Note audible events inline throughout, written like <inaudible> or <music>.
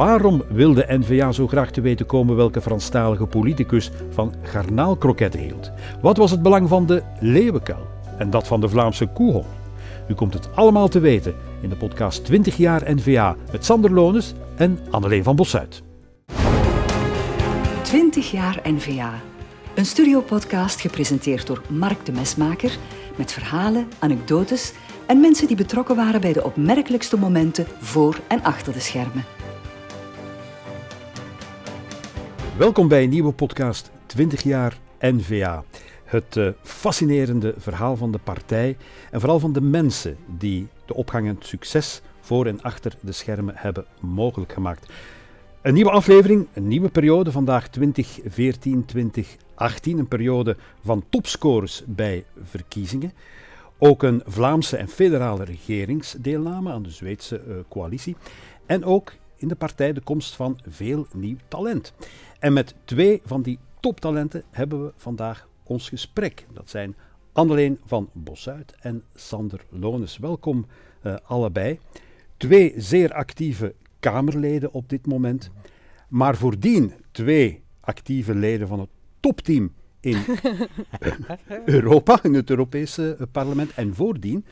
Waarom wil de NVA zo graag te weten komen welke Franstalige politicus van garnaalkroketten hield? Wat was het belang van de leeuwenkuil en dat van de Vlaamse koehond? U komt het allemaal te weten in de podcast 20 jaar NVA met Sander Lones en Anneleen van Bossuit. 20 jaar NVA. Een studiopodcast gepresenteerd door Mark de Mesmaker met verhalen, anekdotes en mensen die betrokken waren bij de opmerkelijkste momenten voor en achter de schermen. Welkom bij een nieuwe podcast 20 jaar NVA. Het uh, fascinerende verhaal van de partij en vooral van de mensen die de opgang en succes voor en achter de schermen hebben mogelijk gemaakt. Een nieuwe aflevering, een nieuwe periode, vandaag 2014-2018. Een periode van topscores bij verkiezingen. Ook een Vlaamse en federale regeringsdeelname aan de Zweedse uh, coalitie. En ook in de partij de komst van veel nieuw talent. En met twee van die toptalenten hebben we vandaag ons gesprek. Dat zijn Anneleen van Bosuit en Sander Lones. Welkom uh, allebei. Twee zeer actieve Kamerleden op dit moment. Maar voordien twee actieve leden van het topteam in <laughs> Europa, in het Europese eh, parlement. En voordien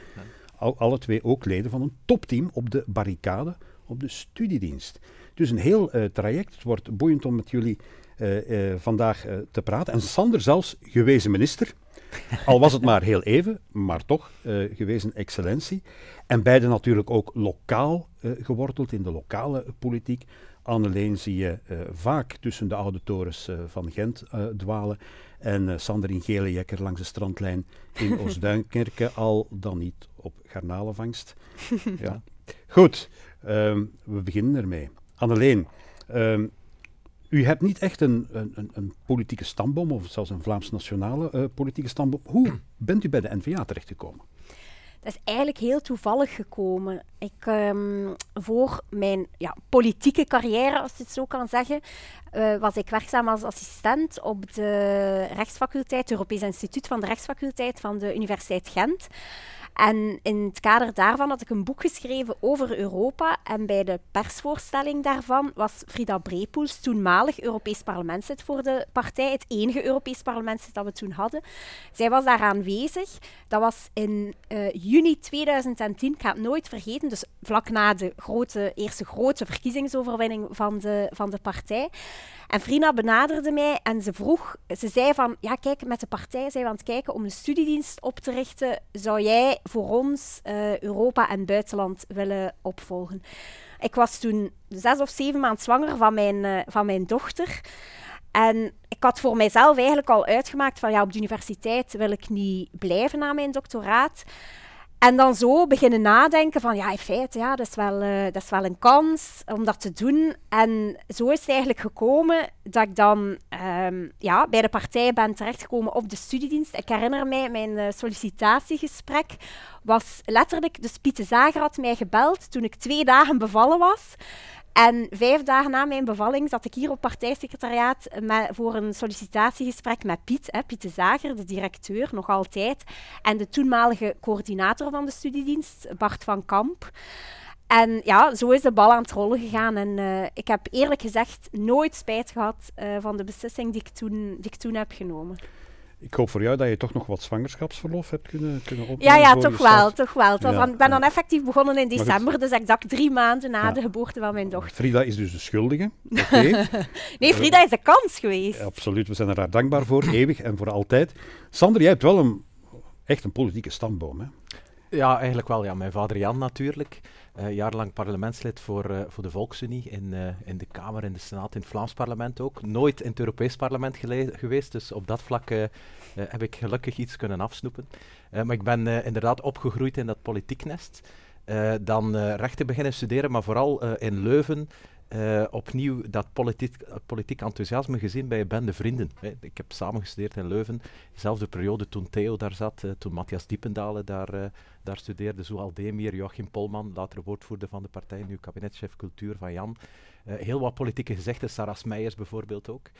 al, alle twee ook leden van een topteam op de barricade op de studiedienst. Dus een heel uh, traject. Het wordt boeiend om met jullie uh, uh, vandaag te praten. En Sander zelfs gewezen minister. <laughs> Al was het maar heel even, maar toch gewezen excellentie. En beide natuurlijk ook lokaal geworteld in de lokale politiek. Anneleen zie je vaak tussen de oude torens van Gent dwalen. En Sander in gele jekker langs de strandlijn in <laughs> Oostduinkerke, al dan niet op garnalenvangst. <laughs> ja. Goed, um, we beginnen ermee. Anneleen, um, u hebt niet echt een, een, een, politieke stamboom, of zelfs een Vlaams nationale uh, politieke stamboom. Hoe <clears throat> bent u bij de NVA terechtgekomen? Dat is eigenlijk heel toevallig gekomen. Ik, um, voor mijn ja, politieke carrière, als je het zo kan zeggen, uh, was ik werkzaam als assistent op de rechtsfaculteit, het Europees Instituut van de Rechtsfaculteit van de Universiteit Gent. En in het kader daarvan had ik een boek geschreven over Europa. En bij de persvoorstelling daarvan was Frida Brepoels, toenmalig Europees parlementslid voor de partij, het enige Europees parlementslid dat we toen hadden. Zij was daar aanwezig. Dat was in uh, juni 2010, ik ga het nooit vergeten, dus vlak na de grote, eerste grote verkiezingsoverwinning van de, van de partij. En Frina benaderde mij en ze vroeg, ze zei van, ja kijk, met de partij zijn we aan het kijken om een studiedienst op te richten. Zou jij voor ons uh, Europa en buitenland willen opvolgen? Ik was toen zes of zeven maanden zwanger van mijn, uh, van mijn dochter. En ik had voor mijzelf eigenlijk al uitgemaakt van ja, op de universiteit wil ik niet blijven na mijn doctoraat. En dan zo beginnen nadenken van, ja, in feite, ja, dat, is wel, uh, dat is wel een kans om dat te doen. En zo is het eigenlijk gekomen dat ik dan um, ja, bij de partij ben terechtgekomen op de studiedienst. Ik herinner mij, mijn uh, sollicitatiegesprek was letterlijk... Dus Piete Zager had mij gebeld toen ik twee dagen bevallen was. En vijf dagen na mijn bevalling zat ik hier op partijsecretariaat met, voor een sollicitatiegesprek met Piet, hè, Piet de Zager, de directeur, nog altijd, en de toenmalige coördinator van de studiedienst, Bart van Kamp. En ja, zo is de bal aan het rollen gegaan. En uh, ik heb eerlijk gezegd nooit spijt gehad uh, van de beslissing die ik toen, die ik toen heb genomen. Ik hoop voor jou dat je toch nog wat zwangerschapsverlof hebt kunnen, kunnen opnemen. Ja, ja toch wel, toch wel. Ik ja, ben dan effectief begonnen in december, dus exact drie maanden na de geboorte van mijn dochter. Frida is dus de schuldige. <laughs> Okay. nee, Frida is de kans geweest. absoluut, we zijn er haar dankbaar voor, eeuwig en voor altijd. Sander, jij hebt wel een, echt een politieke stamboom, hè? Ja, eigenlijk wel. Ja. Mijn vader Jan natuurlijk. Uh, jarenlang parlementslid voor, uh, voor de Volksunie in, uh, in de Kamer, in de Senaat, in het Vlaams parlement ook. Nooit in het Europees parlement geweest, dus op dat vlak heb ik gelukkig iets kunnen afsnoepen. maar ik ben inderdaad opgegroeid in dat politieknest. dan rechten beginnen studeren, maar vooral in Leuven uh, opnieuw dat politiek, politiek enthousiasme gezien bij een bende vrienden. Ik heb samen gestudeerd in Leuven, dezelfde periode toen Theo daar zat, uh, toen Matthias Diependalen daar, uh, daar studeerde, Zoal Demir, Joachim Polman, later woordvoerder van de partij, nu kabinetchef cultuur van Jan. heel wat politieke gezegden, Saras Meijers bijvoorbeeld ook.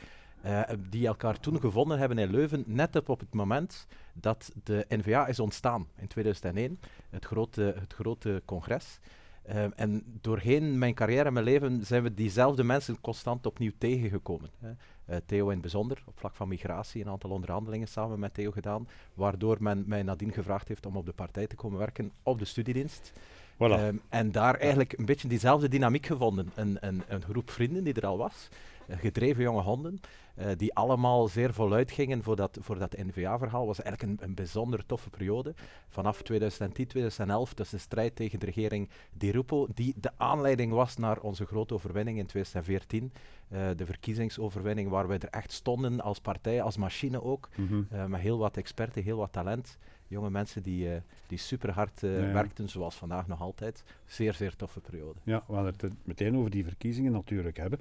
die elkaar toen gevonden hebben in Leuven, net op, op het moment dat de NVA is ontstaan in 2001, het grote, het grote congres. Ehm, en doorheen mijn carrière en mijn leven zijn we diezelfde mensen constant opnieuw tegengekomen. Hè. Uh, Theo in het bijzonder, op vlak van migratie, een aantal onderhandelingen samen met Theo gedaan, waardoor men mij nadien gevraagd heeft om op de partij te komen werken op de studiedienst. Voilà. Ehm, en daar eigenlijk een beetje diezelfde dynamiek gevonden. Een, een, een groep vrienden die er al was, gedreven jonge honden, uh, die allemaal zeer voluit gingen voor dat, voor dat NVA-verhaal. was eigenlijk een, een bijzonder toffe periode. Vanaf 2010, 2011, dus de strijd tegen de regering Di Rupo, die de aanleiding was naar onze grote overwinning in 2014. Uh, de verkiezingsoverwinning waar wij er echt stonden als partij, als machine ook. Mm -hmm. met heel wat experten, heel wat talent jonge mensen die, uh, die super hard ja, ja. werkten, zoals vandaag nog altijd. Zeer, zeer toffe periode. Ja, we gaan het meteen over die verkiezingen natuurlijk hebben.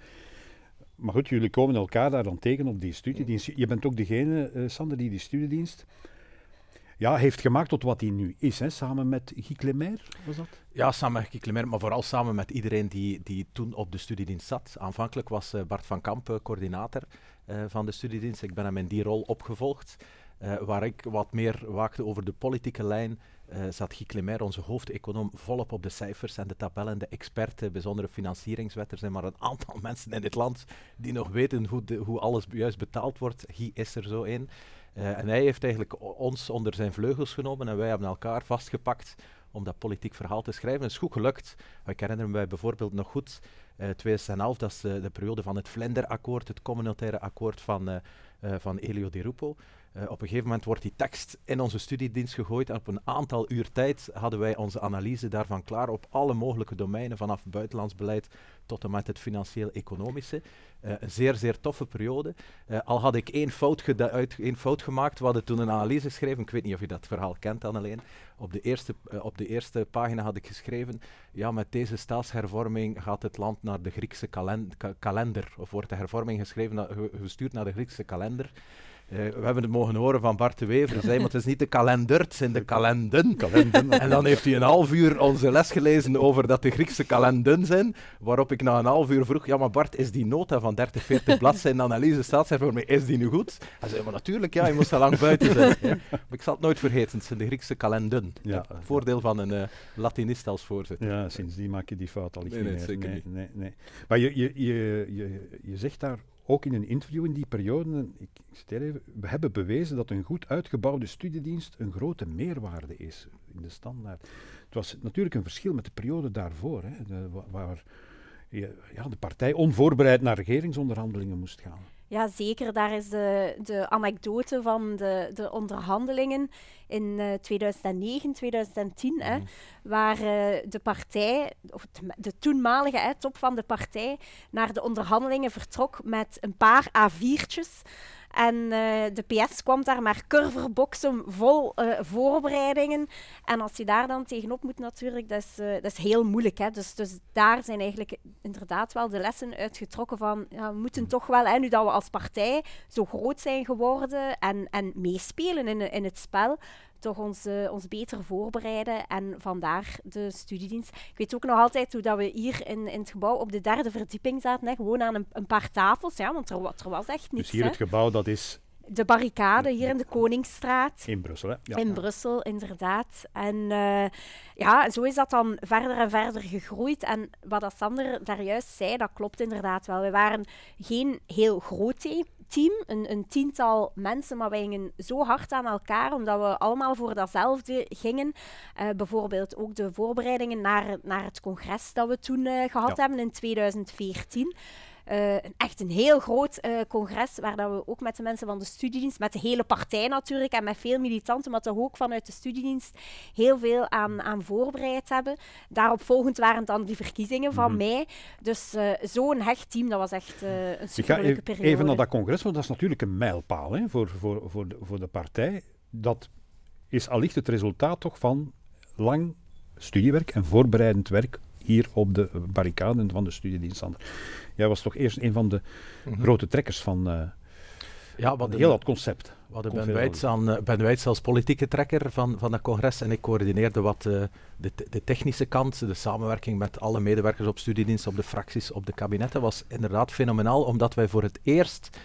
Maar goed, jullie komen elkaar daar dan tegen op die studiedienst. Je bent ook degene, uh, Sander, die die studiedienst ja, heeft gemaakt tot wat hij nu is, hè? samen met Guy Clemer, was dat? Ja, samen met Guy Clemer, maar vooral samen met iedereen die, die toen op de studiedienst zat. Aanvankelijk was Bart van Kamp coördinator van de studiedienst. Ik ben hem in die rol opgevolgd. Uh, waar ik wat meer waakte over de politieke lijn, zat Guy Clemer, onze hoofdeconoom, volop op de cijfers en de tabellen, de experten, bijzondere financieringswet. Er zijn maar een aantal <laughs> mensen in dit land die nog weten hoe, hoe alles juist betaald wordt. Guy is er zo een. Uh, en hij heeft eigenlijk ons onder zijn vleugels genomen en wij hebben elkaar vastgepakt om dat politiek verhaal te schrijven. Het is goed gelukt. Ik herinner me bijvoorbeeld nog goed, uh, 2011, dat is de, de periode van het Vlenderakkoord, het communautaire akkoord van, van Elio Di Rupo. Uh, op een gegeven moment wordt die tekst in onze studiedienst gegooid en op een aantal uur tijd hadden wij onze analyse daarvan klaar op alle mogelijke domeinen, vanaf buitenlands beleid tot en met het financieel-economische. Uh, een zeer, zeer toffe periode. Uh, al had ik één fout, uit, één fout gemaakt, we hadden toen een analyse geschreven, ik weet niet of je dat verhaal kent alleen. Op de, eerste, op de eerste pagina had ik geschreven, ja, met deze staatshervorming gaat het land naar de Griekse kalend ka kalender, of wordt de hervorming geschreven gestuurd naar de Griekse kalender. Uh, we hebben het mogen horen van Bart de Wever. Zei, maar het is niet de kalender, het zijn de kalenden. <laughs> kalenden. en dan heeft hij een half uur onze les gelezen over dat de Griekse kalenden zijn. Waarop ik na een half uur vroeg: Ja, maar Bart, is die nota van 30, 40 bladzijden analyse staatshervorming, is die nu goed? Hij zei: Maar natuurlijk, ja, je moest al lang buiten zijn. <laughs> Ja. Maar ik zal het nooit vergeten, het zijn de Griekse kalenden. Ja, ja. Voordeel van een uh, Latinist als voorzitter. Ja, sindsdien maak je die fout al niet nee, nee, meer. Zeker nee, niet. nee, nee. Maar je, je, je, je, je zegt daar ook in een interview in die periode, ik, ik citeer even, we hebben bewezen dat een goed uitgebouwde studiedienst een grote meerwaarde is in de standaard. Het was natuurlijk een verschil met de periode daarvoor, hè, waar ja, de partij onvoorbereid naar regeringsonderhandelingen moest gaan. Ja, zeker. Daar is de, de anekdote van de, de onderhandelingen in uh, 2009, 2010, mm. hè, waar uh, de partij, of de toenmalige hè, top van de partij, naar de onderhandelingen vertrok met een paar A4'tjes. En uh, de PS kwam daar maar curverboxen vol uh, voorbereidingen. En als je daar dan tegenop moet natuurlijk, dat is, uh, dat is heel moeilijk. Hè? Dus, dus daar zijn eigenlijk inderdaad wel de lessen uitgetrokken van, ja, we moeten toch wel, hè, nu dat we als partij zo groot zijn geworden en, en meespelen in, in het spel, toch ons, uh, ons beter voorbereiden. En vandaar de studiedienst. Ik weet ook nog altijd hoe dat we hier in, in het gebouw op de derde verdieping zaten. Hè, gewoon aan een, een paar tafels, ja, want er, er was echt niets. Dus hier hè. het gebouw, dat is... De barricade hier in de Koningsstraat. In Brussel, hè? Ja. In Brussel, inderdaad. En uh, ja, zo is dat dan verder en verder gegroeid. En wat dat Sander daar juist zei, dat klopt inderdaad wel. We waren geen heel groot team, een, een, tiental mensen, maar wij gingen zo hard aan elkaar, omdat we allemaal voor datzelfde gingen. Uh, bijvoorbeeld ook de voorbereidingen naar, naar het congres dat we toen uh, gehad ja. hebben in 2014. Uh, een, echt een heel groot uh, congres, waar dat we ook met de mensen van de studiedienst, met de hele partij natuurlijk, en met veel militanten, maar toch ook vanuit de studiedienst, heel veel aan, aan voorbereid hebben. Daarop volgend waren dan die verkiezingen van mm -hmm. mei. Dus uh, zo'n hecht team, dat was echt een superleuke periode. Even naar dat congres, want dat is natuurlijk een mijlpaal hè, voor, voor, voor, de, voor de partij. Dat is allicht het resultaat toch van lang studiewerk en voorbereidend werk hier op de barricaden van de studiedienst. Jij was toch eerst een van de mm -hmm. grote trekkers van uh, ja, wat heel dat concept. Wat Ben Wijts, aan, uh, ben Wijts als politieke trekker van, van dat congres en ik coördineerde wat uh, de, de, technische kant, de samenwerking met alle medewerkers op studiedienst, op de fracties, op de kabinetten, was inderdaad fenomenaal, omdat wij voor het eerst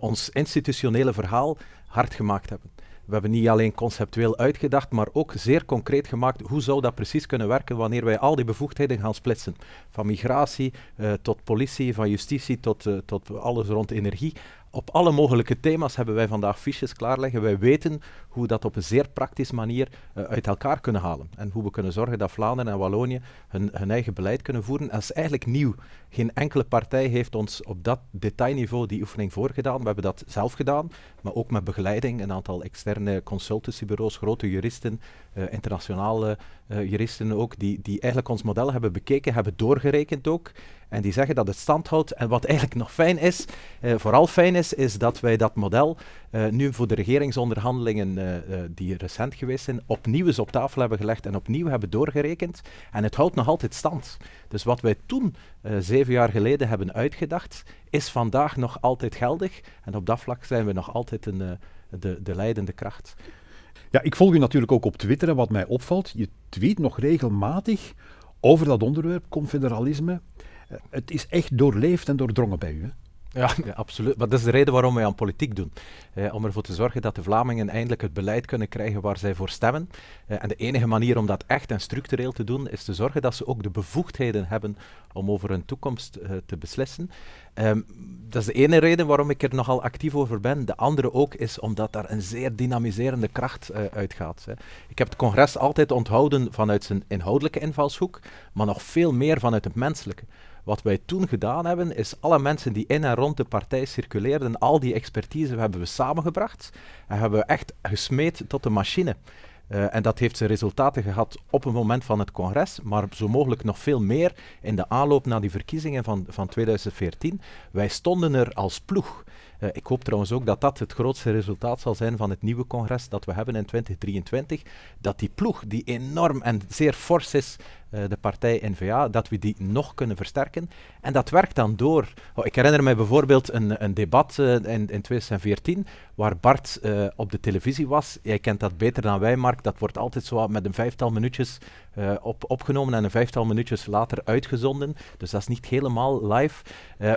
ons institutionele verhaal hard gemaakt hebben. We hebben niet alleen conceptueel uitgedacht, maar ook zeer concreet gemaakt hoe zou dat precies kunnen werken wanneer wij al die bevoegdheden gaan splitsen. Van migratie uh, tot politie, van justitie tot, uh, tot alles rond energie op alle mogelijke thema's hebben wij vandaag fiches klaarleggen. Wij weten hoe we dat op een zeer praktische manier uh, uit elkaar kunnen halen. En hoe we kunnen zorgen dat Vlaanderen en Wallonië hun, hun, eigen beleid kunnen voeren. Dat is eigenlijk nieuw. Geen enkele partij heeft ons op dat detailniveau die oefening voorgedaan. We hebben dat zelf gedaan, maar ook met begeleiding. Een aantal externe consultancybureaus, grote juristen, uh, internationale uh, juristen ook, die, die eigenlijk ons model hebben bekeken, hebben doorgerekend ook. En die zeggen dat het stand houdt. En wat eigenlijk nog fijn is, uh, vooral fijn is, is dat wij dat model uh, nu voor de regeringsonderhandelingen uh, die recent geweest zijn, opnieuw eens op tafel hebben gelegd en opnieuw hebben doorgerekend. En het houdt nog altijd stand. Dus wat wij toen, zeven jaar geleden, hebben uitgedacht, is vandaag nog altijd geldig. En op dat vlak zijn we nog altijd een, de, de leidende kracht. Ja, ik volg u natuurlijk ook op Twitter en wat mij opvalt, je tweet nog regelmatig over dat onderwerp, confederalisme. Het is echt doorleefd en doordrongen bij u. Hè? Ja, <laughs> absoluut. Maar dat is de reden waarom wij aan politiek doen. Eh, om ervoor te zorgen dat de Vlamingen eindelijk het beleid kunnen krijgen waar zij voor stemmen. Eh, en de enige manier om dat echt en structureel te doen, is te zorgen dat ze ook de bevoegdheden hebben om over hun toekomst uh, te beslissen. Um, dat is de ene reden waarom ik er nogal actief over ben. De andere ook is omdat daar een zeer dynamiserende kracht uh, uitgaat. Hè. Ik heb het congres altijd onthouden vanuit zijn inhoudelijke invalshoek, maar nog veel meer vanuit het menselijke. Wat wij toen gedaan hebben, is alle mensen die in en rond de partij circuleerden, al die expertise hebben we samengebracht en hebben we echt gesmeed tot de machine. Uh, en dat heeft zijn resultaten gehad op het moment van het congres, maar zo mogelijk nog veel meer in de aanloop naar die verkiezingen van, van 2014. Wij stonden er als ploeg. Uh, ik hoop trouwens ook dat dat het grootste resultaat zal zijn van het nieuwe congres dat we hebben in 2023. Dat die ploeg, die enorm en zeer fors is, de partij N-VA, dat we die nog kunnen versterken. En dat werkt dan door. Oh, ik herinner mij bijvoorbeeld een, een debat uh, in, in 2014, waar Bart op de televisie was. Jij kent dat beter dan wij, Mark. Dat wordt altijd zo met een vijftal minuutjes op, opgenomen en een vijftal minuutjes later uitgezonden. Dus dat is niet helemaal live.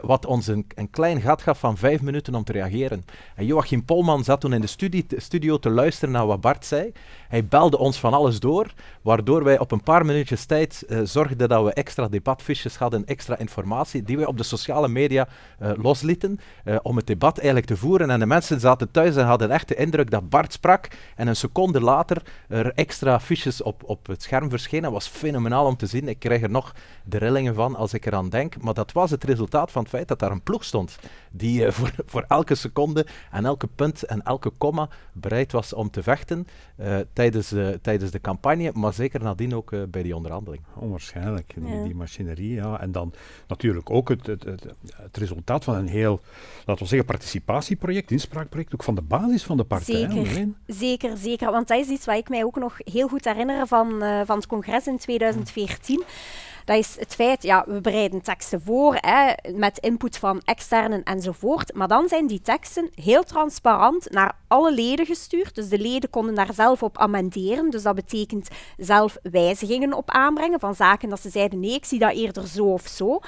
Wat ons een, een, klein gat gaf van vijf minuten om te reageren. En Joachim Polman zat toen in de studio te luisteren naar wat Bart zei. Hij belde ons van alles door, waardoor wij op een paar minuutjes tijd uh, zorgden dat we extra debatfiches hadden, extra informatie, die wij op de sociale media loslieten, om het debat eigenlijk te voeren. En de mensen zaten thuis en hadden echt de indruk dat Bart sprak. En een seconde later er extra fiches op, op het scherm verschenen verschenen. was fenomenaal om te zien. Ik krijg er nog de rillingen van als ik eraan denk. Maar dat was het resultaat van het feit dat daar een ploeg stond. Die <laughs> voor, voor elke seconde en elke punt en elke komma bereid was om te vechten. Tijdens, tijdens de campagne, maar zeker nadien ook bij die Onwaarschijnlijk, die, ja. die machinerie. Ja. En dan natuurlijk ook het, het, het, het, resultaat van een heel, laten we zeggen, participatieproject, inspraakproject, ook van de basis van de partij. Zeker, zeker, zeker. Want dat is iets wat ik mij ook nog heel goed herinner van, van het congres in 2014. Dat is het feit, ja, we bereiden teksten voor hè, met input van externen enzovoort. Maar dan zijn die teksten heel transparant naar alle leden gestuurd. Dus de leden konden daar zelf op amenderen. Dus dat betekent zelf wijzigingen op aanbrengen van zaken dat ze zeiden nee, ik zie dat eerder zo of zo.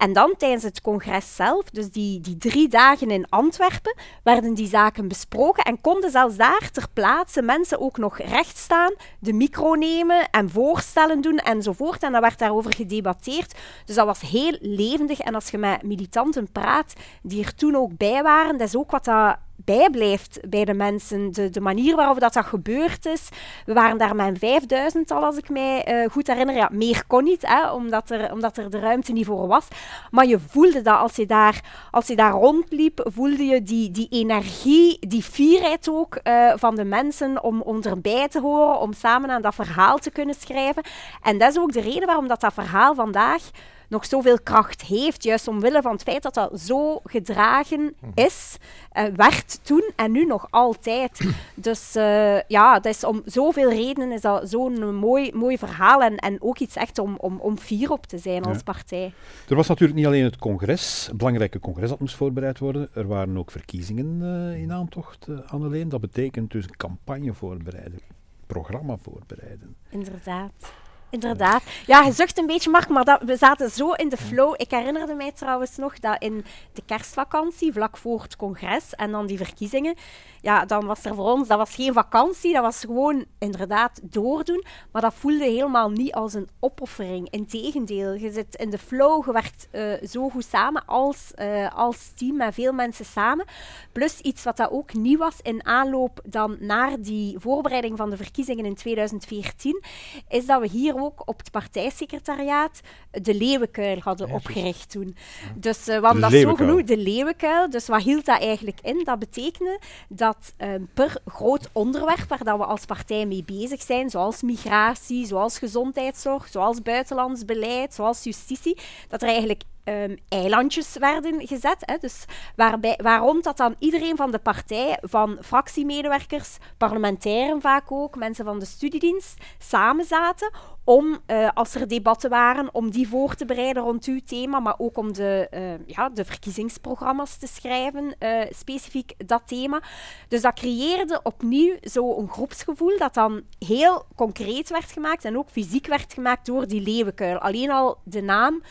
En dan tijdens het congres zelf, dus die, die drie dagen in Antwerpen, werden die zaken besproken en konden zelfs daar ter plaatse mensen ook nog recht staan, de micro nemen en voorstellen doen enzovoort. En dan werd daarover gedebatteerd. Dus dat was heel levendig. En als je met militanten praat die er toen ook bij waren, dat is ook wat dat bijblijft bij de mensen. De, de manier waarop dat, dat gebeurd is. We waren daar met een vijfduizendtal, als ik mij uh, goed herinner. Ja, meer kon niet, hè, omdat, er, omdat er de ruimte niet voor was. Maar je voelde dat als je daar, als je daar rondliep, voelde je die, die energie, die fierheid ook uh, van de mensen om, om erbij te horen, om samen aan dat verhaal te kunnen schrijven. En dat is ook de reden waarom dat, dat verhaal vandaag nog zoveel kracht heeft. Juist omwille van het feit dat dat zo gedragen mhm. is, uh, werd toen en nu nog altijd. <clears throat> Dus uh, ja, dat is om zoveel redenen is dat zo'n mooi, mooi verhaal en, en ook iets echt om, om, om fier op te zijn als partij. Er was natuurlijk niet alleen het congres, het belangrijke congres dat moest voorbereid worden. Er waren ook verkiezingen uh, in aantocht, Anneleen. Dat betekent dus een campagne voorbereiden, programma voorbereiden. Inderdaad. Inderdaad. Ja, je zucht een beetje, Mark, maar dat, we zaten zo in de flow. Ik herinnerde mij trouwens nog dat in de kerstvakantie, vlak voor het congres en dan die verkiezingen, ja, dan was er voor ons, dat was geen vakantie, dat was gewoon inderdaad doordoen. Maar dat voelde helemaal niet als een opoffering. Integendeel, je zit in de flow, je werkt uh, zo goed samen als, uh, als team met veel mensen samen. Plus iets wat dat ook nieuw was in aanloop dan naar die voorbereiding van de verkiezingen in 2014, is dat we hier ook op het partijsecretariaat de Leeuwenkuil hadden opgericht toen. Dus uh, we hadden dat zo genoemd, de Leeuwenkuil. Dus wat hield dat eigenlijk in? Dat betekende dat um, per groot onderwerp waar dat we als partij mee bezig zijn, zoals migratie, zoals gezondheidszorg, zoals buitenlands beleid, zoals justitie, dat er eigenlijk um, eilandjes werden gezet. Hè. Dus waarbij, waarom dat dan iedereen van de partij, van fractiemedewerkers, parlementairen vaak ook, mensen van de studiedienst, samen zaten om, uh, als er debatten waren, om die voor te bereiden rond uw thema, maar ook om de, uh, ja, de verkiezingsprogramma's te schrijven, uh, specifiek dat thema. Dus dat creëerde opnieuw zo'n groepsgevoel dat dan heel concreet werd gemaakt en ook fysiek werd gemaakt door die leeuwenkuil. Alleen al de naam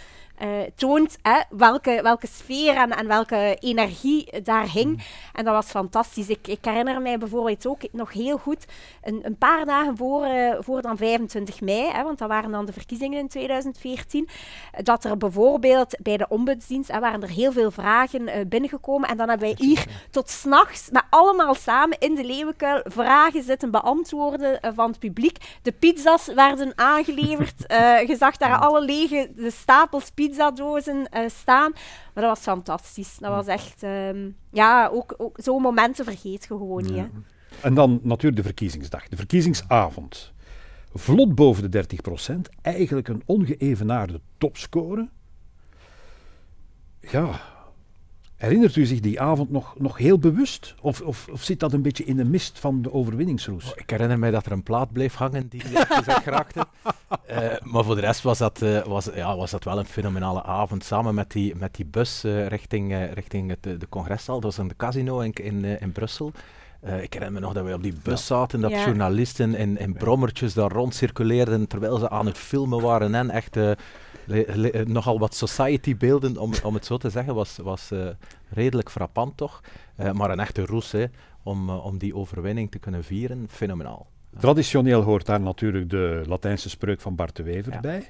uh, toont hè, welke, welke sfeer en, en welke energie daar hing. Mm. En dat was fantastisch. Ik, ik, herinner mij bijvoorbeeld ook nog heel goed, een, een paar dagen voor, uh, voor dan 25 mei, hè, want dat waren dan de verkiezingen in 2014, dat er bijvoorbeeld bij de ombudsdienst hè, waren er heel veel vragen uh, binnengekomen. En dan hebben wij hier tot s'nachts met allemaal samen in de leeuwenkuil vragen zitten beantwoorden van het publiek. De pizza's werden aangeleverd. <laughs> je zag daar alle lege de stapels pizza's pizzadozen uh, staan. Maar dat was fantastisch. Dat was echt, um, ja, ook, ook zo'n momenten vergeet je gewoon niet. Hè. En dan natuurlijk de verkiezingsdag, de verkiezingsavond. Vlot boven de 30%, eigenlijk een ongeëvenaarde topscore. Ja, Herinnert u zich die avond nog, nog heel bewust? Of, of, of zit dat een beetje in de mist van de overwinningsroes? Oh, ik herinner mij dat er een plaat bleef hangen die gezegd raakte. Uh, maar voor de rest was dat, uh, was, ja, was dat wel een fenomenale avond. Samen met die, met die bus uh, richting, richting het, de congreszaal. Dat was in de casino in, in, in Brussel. ik herinner me nog dat we op die bus zaten, dat ja. journalisten in, in brommertjes daar rond circuleerden terwijl ze aan het filmen waren en echt nogal wat society-beelden, om, om het zo te zeggen, was, was uh, redelijk frappant toch. Uh, maar een echte roes hè, om, uh, om die overwinning te kunnen vieren, fenomenaal. Traditioneel hoort daar natuurlijk de Latijnse spreuk van Bart de Wever ja. bij.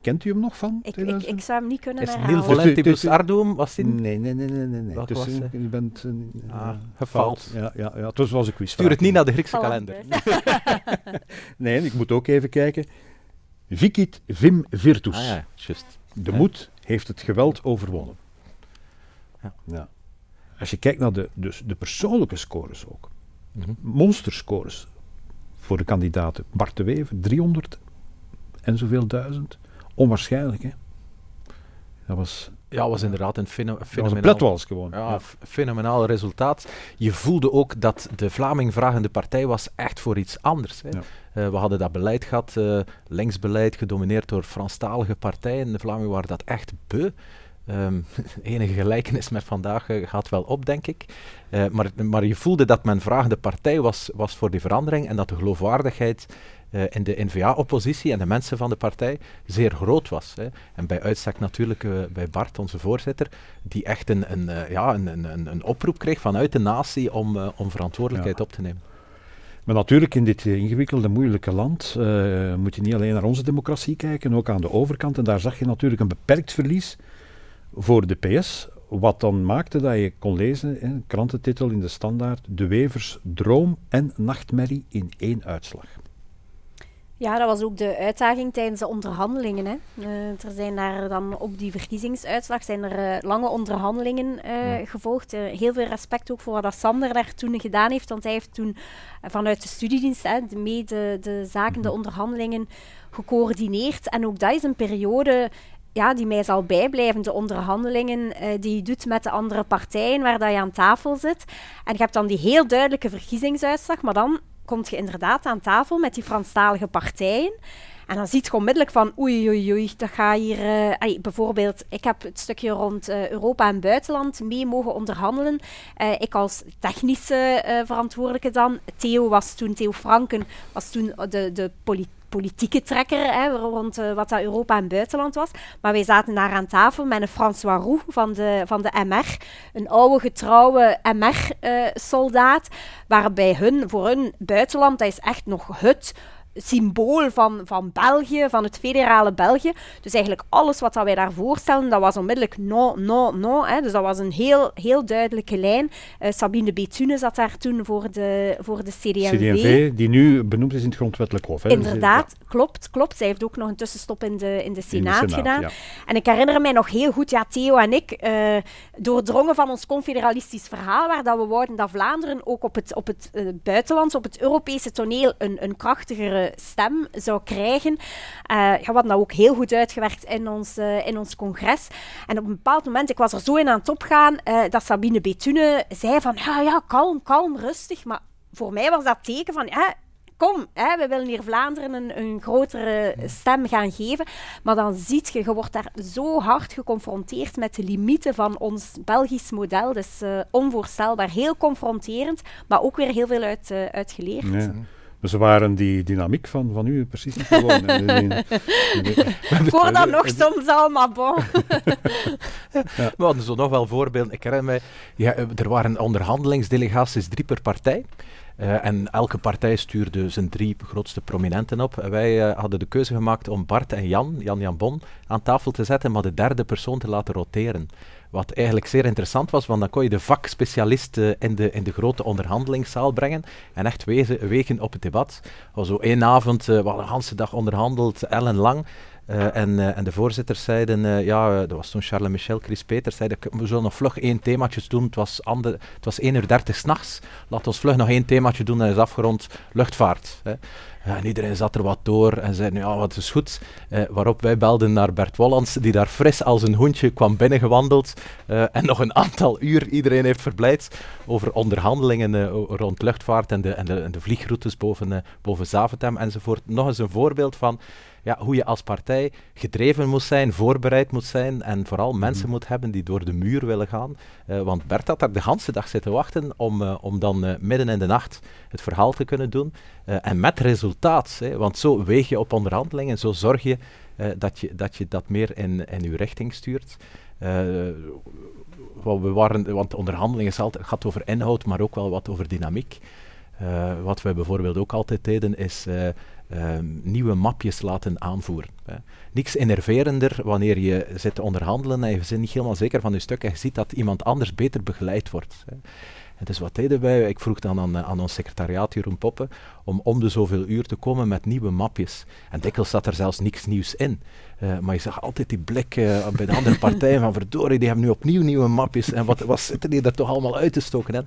Kent u hem nog van? Ik, ik, ik, zou hem niet kunnen Is herhalen. Nil Volentibus Ardum was die? Nee, nee, nee. nee, nee, nee. Dus was u bent uh, ah, gefaald. Ja, ja, ja, dus was een quiz. Stuur het niet naar de Griekse kalender. <laughs> nee, ik moet ook even kijken. Vicit vim virtus. Ah, ja, just. De moed heeft het geweld overwonnen. Ja. ja. Als je kijkt naar de, dus de persoonlijke scores ook. Mm -hmm. Monsterscores voor de kandidaten. Bart de Wever, 300 en zoveel duizend. Onwaarschijnlijk, hè? Dat was ja, was inderdaad een feno fenomenaal... was gewoon. Ja, ja. fenomenaal resultaat. Je voelde ook dat de Vlaming vragende partij was echt voor iets anders. Hè. Ja. Uh, we hadden dat beleid gehad, uh, linksbeleid, gedomineerd door Franstalige partijen. De Vlamingen waren dat echt beu. Um, <laughs> enige gelijkenis met vandaag uh, gaat wel op, denk ik. Uh, maar, maar je voelde dat men vragende partij was, was voor die verandering en dat de geloofwaardigheid uh, in de N-VA-oppositie en de mensen van de partij zeer groot was. Hè. En bij uitstek natuurlijk uh, bij Bart, onze voorzitter, die echt een, een, uh, ja, een, een, een, oproep kreeg vanuit de natie om, om verantwoordelijkheid ja. op te nemen. Maar natuurlijk in dit ingewikkelde, moeilijke land moet je niet alleen naar onze democratie kijken, ook aan de overkant. En daar zag je natuurlijk een beperkt verlies voor de PS, wat dan maakte dat je kon lezen, een krantentitel in de standaard, De Wevers droom en nachtmerrie in één uitslag. Ja, dat was ook de uitdaging tijdens de onderhandelingen. Hè. Uh, er zijn daar dan op die verkiezingsuitslag zijn er uh, lange onderhandelingen uh, ja. gevolgd. heel veel respect ook voor wat dat Sander daar toen gedaan heeft, want hij heeft toen vanuit de studiedienst hè, de, mee de, de zaken, de mhm. onderhandelingen gecoördineerd. En ook dat is een periode ja, die mij zal bijblijven, de onderhandelingen die je doet met de andere partijen, waar dat je aan tafel zit. En je hebt dan die heel duidelijke verkiezingsuitslag, maar dan kom je inderdaad aan tafel met die Franstalige partijen. En dan ziet je onmiddellijk van oei, oei, oei, dat gaat hier... Ay, bijvoorbeeld, ik heb het stukje rond uh, Europa en buitenland mee mogen onderhandelen. Ik als technische verantwoordelijke dan. Theo was toen, Theo Franken, was toen de, de politieke trekker hè, rond uh, wat dat Europa en buitenland was. Maar wij zaten daar aan tafel met een François Roux van de, van de MR, een oude getrouwe MR-soldaat, uh, waarbij hun, voor hun buitenland, dat is echt nog het symbool van, van België, van het federale België. Dus eigenlijk alles wat dat wij daar voorstellen, dat was onmiddellijk no, no, no. Hè. Dus dat was een heel, heel duidelijke lijn. Uh, Sabine Bethune zat daar toen voor de, voor de CDMV. CDMV, die nu benoemd is in het grondwettelijk hof. Hè. Inderdaad, ja. klopt, klopt. Zij heeft ook nog een tussenstop in de, in de Senaat, in de Senaat gedaan. Ja. En ik herinner mij nog heel goed, ja, Theo en ik, uh, doordrongen van ons confederalistisch verhaal, waar dat we wouden dat Vlaanderen ook op het, op het uh, buitenland, op het Europese toneel, een, een krachtigere stem zou krijgen. Uh, ja, we hadden dat ook heel goed uitgewerkt in ons, uh, in ons congres. En op een bepaald moment, ik was er zo in aan het opgaan, uh, dat Sabine Bethune zei van, ja, ja, kalm, kalm, rustig. Maar voor mij was dat teken van, ja, kom, hè, we willen hier Vlaanderen een, grotere stem gaan geven. Maar dan ziet je, je wordt daar zo hard geconfronteerd met de limieten van ons Belgisch model. Uh, onvoorstelbaar, heel confronterend, maar ook weer heel veel uit, uh. Ze waren die dynamiek van, van u precies niet gewoon. Voordat nog soms allemaal bon. <laughs> ja. We hadden zo nog wel voorbeelden. Ik herinner mij, ja, er waren onderhandelingsdelegaties, drie per partij. Uh, en elke partij stuurde zijn drie grootste prominenten op. Wij uh, hadden de keuze gemaakt om Bart en Jan, Jan Jan Bon, aan tafel te zetten, maar de derde persoon te laten roteren. Wat eigenlijk zeer interessant was, want dan kon je de vakspecialisten in de, in de grote onderhandelingszaal brengen en echt wegen op het debat. Zo één avond, uh, we hadden de hele dag onderhandeld, ellenlang. Uh, en, uh, en, de voorzitters zeiden, uh, ja, dat was toen Charles Michel, Chris Peters, zeiden, we zullen nog vlug één themaatje doen. Het was, ander, het was 1 uur 30 s'nachts. Laat ons vlug nog één themaatje doen en is afgerond. Luchtvaart. Hè. En iedereen zat er wat door en zei, ja, wat is goed. waarop wij belden naar Bert Wollands, die daar fris als een hondje kwam binnengewandeld. en nog een aantal uur iedereen heeft verblijd over onderhandelingen rond luchtvaart en de, en de, en de vliegroutes boven, boven Zaventem enzovoort. Nog eens een voorbeeld van ja, hoe je als partij gedreven moet zijn, voorbereid moet zijn en vooral mensen mm. moet hebben die door de muur willen gaan. Uh, want Bert had daar de hele dag zitten wachten om, uh, om dan uh, midden in de nacht het verhaal te kunnen doen. en met resultaat, hè, want zo weeg je op onderhandelingen, zo zorg je, dat, je dat je dat meer in, in uw richting stuurt. we waren, want onderhandelingen gaat over inhoud, maar ook wel wat over dynamiek. wat wij bijvoorbeeld ook altijd deden, is um, nieuwe mapjes laten aanvoeren. Hè. Niks enerverender wanneer je zit te onderhandelen en je bent niet helemaal zeker van je stuk en je ziet dat iemand anders beter begeleid wordt. Hè. En dus wat deden wij? Ik vroeg dan aan, aan ons secretariaat Jeroen Poppen om om de zoveel uur te komen met nieuwe mapjes. En dikwijls zat er zelfs niks nieuws in. Uh, maar je zag altijd die blik uh, bij de andere <laughs> partijen van verdorie, die hebben nu opnieuw nieuwe mapjes. En wat, wat zitten die er toch allemaal uit te stoken? Hè?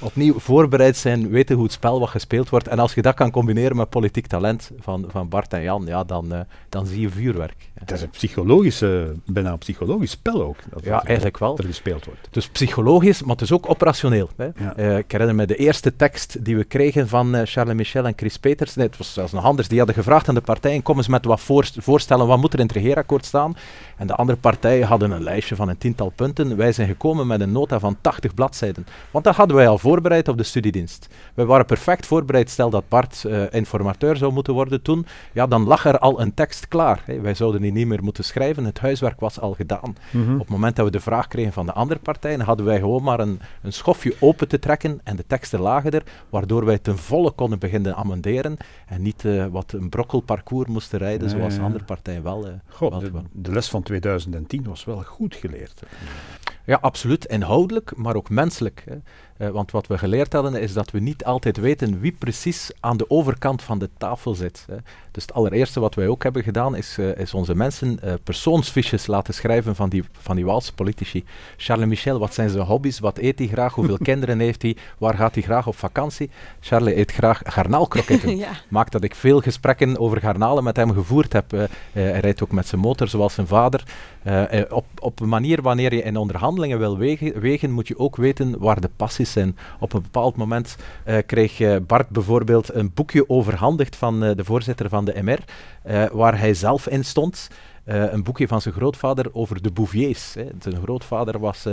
Opnieuw voorbereid zijn, weten hoe het spel wat gespeeld wordt. En als je dat kan combineren met politiek talent van, van Bart en Jan, ja, dan, uh, dan zie je vuurwerk. Het is een psychologische, bijna een psychologisch spel ook. Dat ja, eigenlijk wel. Er gespeeld wordt. Dus psychologisch, maar het is ook operationeel. Hè? Ja. ik herinner me de eerste tekst die we kregen van Charles Michel en Chris Peters. Nee, het was zelfs nog anders. Die hadden gevraagd aan de partijen, kom eens met wat voorstellen, wat moet er in het regeerakkoord staan? En de andere partijen hadden een lijstje van een tiental punten. Wij zijn gekomen met een nota van 80 bladzijden. Want dat hadden wij al voorbereid op de studiedienst. We waren perfect voorbereid, stel dat Bart uh, informateur zou moeten worden toen, ja, dan lag er al een tekst klaar. Wij zouden die niet meer moeten schrijven, het huiswerk was al gedaan. Mm -hmm. Op het moment dat we de vraag kregen van de andere partijen, hadden wij gewoon maar een, een schofje open te trekken en de teksten lagen er, waardoor wij ten volle konden beginnen amenderen en niet uh, wat een brokkelparcours moesten rijden, nee, zoals andere partijen wel. Uh, God, wel de, de, les van 2010 was wel goed geleerd. Ja, absoluut. Inhoudelijk, maar ook menselijk. Hè. Uh, want wat we geleerd hadden is dat we niet altijd weten wie precies aan de overkant van de tafel zit. Hè. Dus het allereerste wat wij ook hebben gedaan is, uh, is onze mensen uh, persoonsfiches laten schrijven van die, van die Waalse politici. Charles Michel, wat zijn zijn hobby's? Wat eet hij graag? Hoeveel <laughs> kinderen heeft hij? Waar gaat hij graag op vakantie? Charles eet graag garnaalkroketten. <laughs> ja. Maakt dat ik veel gesprekken over garnalen met hem gevoerd heb. hij rijdt ook met zijn motor zoals zijn vader. Op, op een manier wanneer je in onderhandelingen wil wegen, moet je ook weten waar de passie zijn. Op een bepaald moment uh, kreeg Bart bijvoorbeeld een boekje overhandigd van de voorzitter van de MR, waar hij zelf in stond. een boekje van zijn grootvader over de Bouviers. Hè. Zijn grootvader was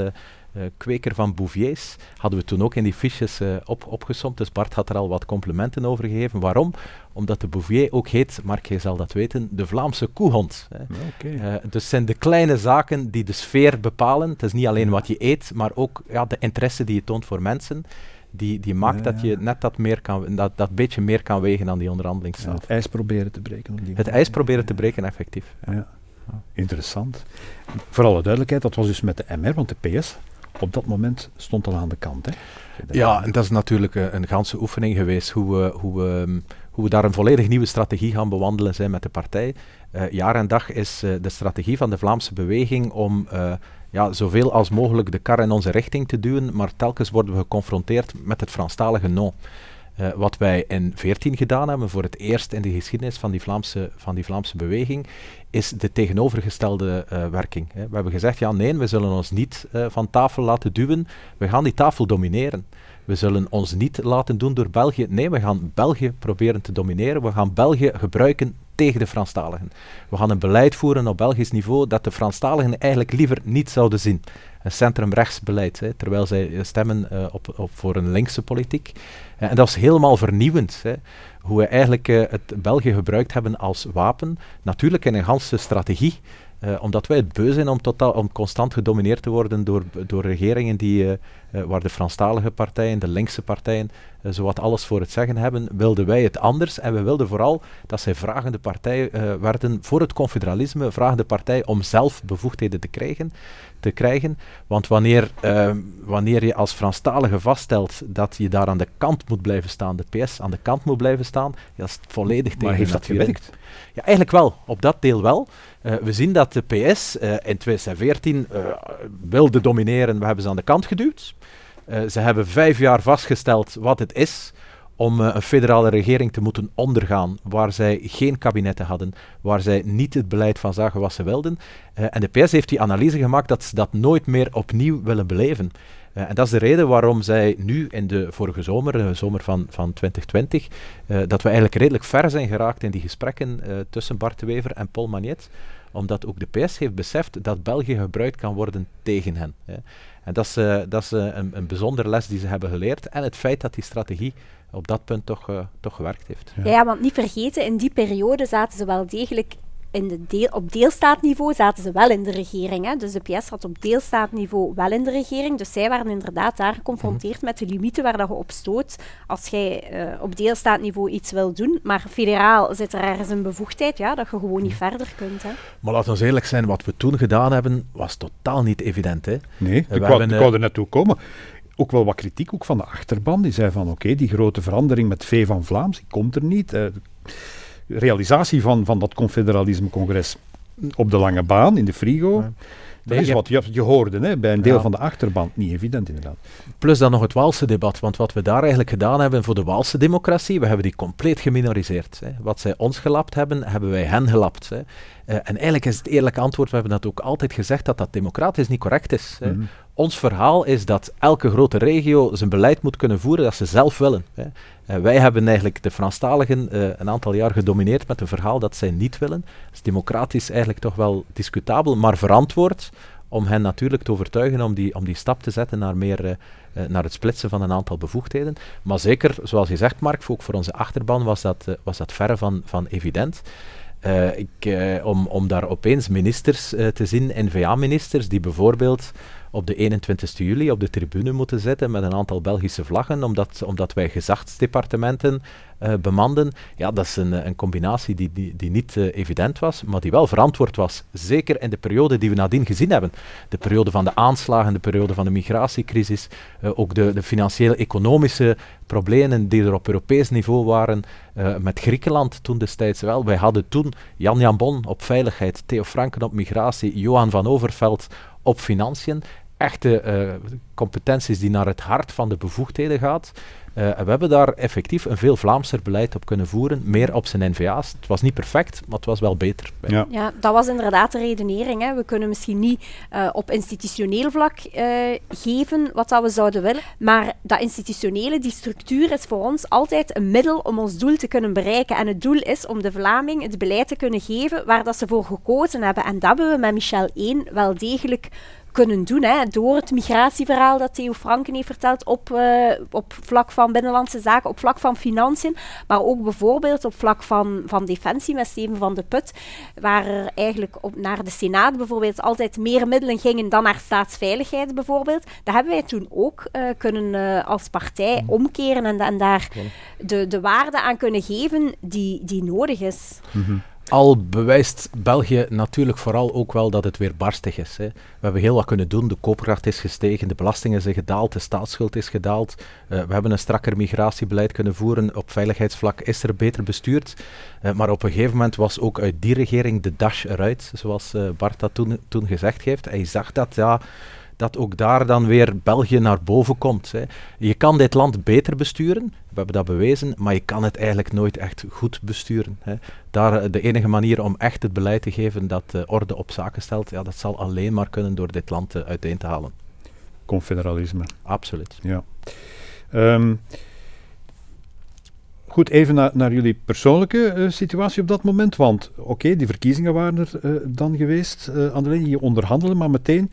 kweker van Bouviers. Hadden we toen ook in die fiches op, opgesomd. Dus Bart had er al wat complimenten over gegeven. Waarom? Omdat de Bouvier ook heet, Mark, je zal dat weten, de Vlaamse koehond. Hè. Okay. dus zijn de kleine zaken die de sfeer bepalen. Het is niet alleen wat je eet, maar ook ja, de interesse die je toont voor mensen die, die maakt dat je net dat, meer kan, dat, dat beetje meer kan wegen dan die onderhandelingstafel. het ijs proberen te breken. Op die het ijs proberen te breken, effectief. Ja. Interessant. Voor alle duidelijkheid, dat was dus met de MR, want de PS op dat moment stond al aan de kant. Hè? Ja, en dat is natuurlijk een, een ganse oefening geweest, hoe we, hoe, we, hoe we daar een volledig nieuwe strategie gaan bewandelen zijn met de partij. Uh, jaar en dag is uh, de strategie van de Vlaamse beweging om ja, zoveel als mogelijk de kar in onze richting te duwen, maar telkens worden we geconfronteerd met het Franstalige non. Uh, wat wij in 14 gedaan hebben, voor het eerst in de geschiedenis van die Vlaamse, van die Vlaamse beweging, is de tegenovergestelde uh, werking. Hè. We hebben gezegd, ja nee, we zullen ons niet uh, van tafel laten duwen, we gaan die tafel domineren. We zullen ons niet laten doen door België. Nee, we gaan België proberen te domineren. We gaan België gebruiken tegen de Franstaligen. We gaan een beleid voeren op Belgisch niveau dat de Franstaligen eigenlijk liever niet zouden zien. Een centrumrechtsbeleid, hè, terwijl zij stemmen uh, op, op, voor een linkse politiek. Uh, en dat is helemaal vernieuwend. Hè, hoe we eigenlijk het België gebruikt hebben als wapen. Natuurlijk in een ganse strategie. Omdat wij het beu zijn om, totaal, om constant gedomineerd te worden door, door regeringen die, waar de Franstalige partijen, de linkse partijen, zowat alles voor het zeggen hebben, wilden wij het anders. En we wilden vooral dat zij vragende partij werden voor het confederalisme, vragende partij om zelf bevoegdheden te krijgen. Te krijgen. Want wanneer, wanneer je als Franstalige vaststelt dat je daar aan de kant moet blijven staan, de PS aan de kant moet blijven staan, dat is volledig tegen Maar heeft dat gewerkt? Ja, eigenlijk wel. Op dat deel wel. Uh, we zien dat de PS uh, in 2014 uh, wilde domineren. We hebben ze aan de kant geduwd. ze hebben vijf jaar vastgesteld wat het is om een federale regering te moeten ondergaan, waar zij geen kabinetten hadden, waar zij niet het beleid van zagen wat ze wilden. en de PS heeft die analyse gemaakt dat ze dat nooit meer opnieuw willen beleven. Uh, en dat is de reden waarom zij nu in de vorige zomer, de zomer van, van 2020, uh, dat we eigenlijk redelijk ver zijn geraakt in die gesprekken tussen Bart de Wever en Paul Magnet, omdat ook de PS heeft beseft dat België gebruikt kan worden tegen hen. Hè. En dat is, dat is een, een bijzondere les die ze hebben geleerd en het feit dat die strategie op dat punt toch, toch gewerkt heeft. Ja. ja, want niet vergeten, in die periode zaten ze wel degelijk in de deel, op deelstaatniveau zaten ze wel in de regering. Hè. Dus de PS zat op deelstaatniveau wel in de regering. Dus zij waren inderdaad daar geconfronteerd met de limieten waar dat je op stoot als jij uh, op deelstaatniveau iets wil doen. Maar federaal zit er ergens een bevoegdheid ja, dat je gewoon niet verder kunt. Hè. Maar laten we eerlijk zijn, wat we toen gedaan hebben, was totaal niet evident. Hè. Nee, ik wou, ik wou er naartoe komen ook wel wat kritiek ook van de achterban. Die zei van oké, okay, die grote verandering met V van Vlaams, die komt er niet. Uh, realisatie van, van dat confederalisme-congres op de lange baan, in de frigo. Ja. Dat is wat je, je hoorde hè, bij een deel ja. van de achterban. Niet evident, inderdaad. Plus dan nog het Waalse debat. Want wat we daar eigenlijk gedaan hebben voor de Waalse democratie, we hebben die compleet geminoriseerd. Hè. Wat zij ons gelapt hebben, hebben wij hen gelapt. Hè. Uh, en eigenlijk is het eerlijke antwoord, we hebben dat ook altijd gezegd, dat dat democratisch niet correct is. Mm -hmm. Ons verhaal is dat elke grote regio zijn beleid moet kunnen voeren dat ze zelf willen. Hè. Uh, wij hebben eigenlijk de Franstaligen uh, een aantal jaar gedomineerd met een verhaal dat zij niet willen. Dat is democratisch eigenlijk toch wel discutabel, maar verantwoord om hen natuurlijk te overtuigen om die, om die stap te zetten naar, meer, uh, naar het splitsen van een aantal bevoegdheden. Maar zeker, zoals je zegt Mark, ook voor onze achterban was dat, was dat verre van, van evident. Ik, om, om daar opeens ministers te zien, N-VA-ministers, die bijvoorbeeld op de 21 juli op de tribune moeten zitten met een aantal Belgische vlaggen, omdat, omdat wij gezachtsdepartementen uh, bemanden. Ja, dat is een, een combinatie die, die, die niet uh, evident was, maar die wel verantwoord was. Zeker in de periode die we nadien gezien hebben. De periode van de aanslagen, de periode van de migratiecrisis, ook de, de financiële-economische problemen die er op Europees niveau waren, met Griekenland toen destijds wel. Wij hadden toen Jan Jan Bon op veiligheid, Theo Franken op migratie, Johan van Overveld op financiën. Echte uh, competenties die naar het hart van de bevoegdheden gaat. Uh, we hebben daar effectief een veel Vlaamser beleid op kunnen voeren, meer op zijn NVA's. Het was niet perfect, maar het was wel beter. Ja, ja dat was inderdaad de redenering. Hè. We kunnen misschien niet uh, op institutioneel vlak uh, geven wat dat we zouden willen, maar dat institutionele, die structuur is voor ons altijd een middel om ons doel te kunnen bereiken. En het doel is om de Vlaming het beleid te kunnen geven waar dat ze voor gekozen hebben. En dat hebben we met Michel 1 wel degelijk kunnen doen. Hè, door het migratieverhaal dat Theo Franken heeft verteld op, uh, op vlak van binnenlandse zaken, op vlak van financiën, maar ook bijvoorbeeld op vlak van, van defensie met Steven van de Put, waar er eigenlijk op, naar de Senaat bijvoorbeeld altijd meer middelen gingen dan naar staatsveiligheid bijvoorbeeld. Dat hebben wij toen ook uh, kunnen uh, als partij mm. omkeren en, en daar de, de waarde aan kunnen geven die, die nodig is. Mm -hmm. Al bewijst België natuurlijk vooral ook wel dat het weer barstig is. Hè. We hebben heel wat kunnen doen. De koopkracht is gestegen, de belastingen zijn gedaald, de staatsschuld is gedaald. Uh, we hebben een strakker migratiebeleid kunnen voeren. Op veiligheidsvlak is er beter bestuurd. Uh, maar op een gegeven moment was ook uit die regering de dash eruit, zoals uh, Bart dat toen, toen gezegd heeft. Hij zag dat, ja dat ook daar dan weer België naar boven komt. Hè. Je kan dit land beter besturen, we hebben dat bewezen, maar je kan het eigenlijk nooit echt goed besturen. Hè. Daar, eh, de enige manier om echt het beleid te geven dat uh, orde op zaken stelt, ja, dat zal alleen maar kunnen door dit land uh, uiteen te halen. Confederalisme. Absoluut. Ja. Um, Goed, even naar, naar jullie persoonlijke uh, situatie op dat moment. Want oké, die verkiezingen waren er dan geweest. Uh, je onderhandelen, maar meteen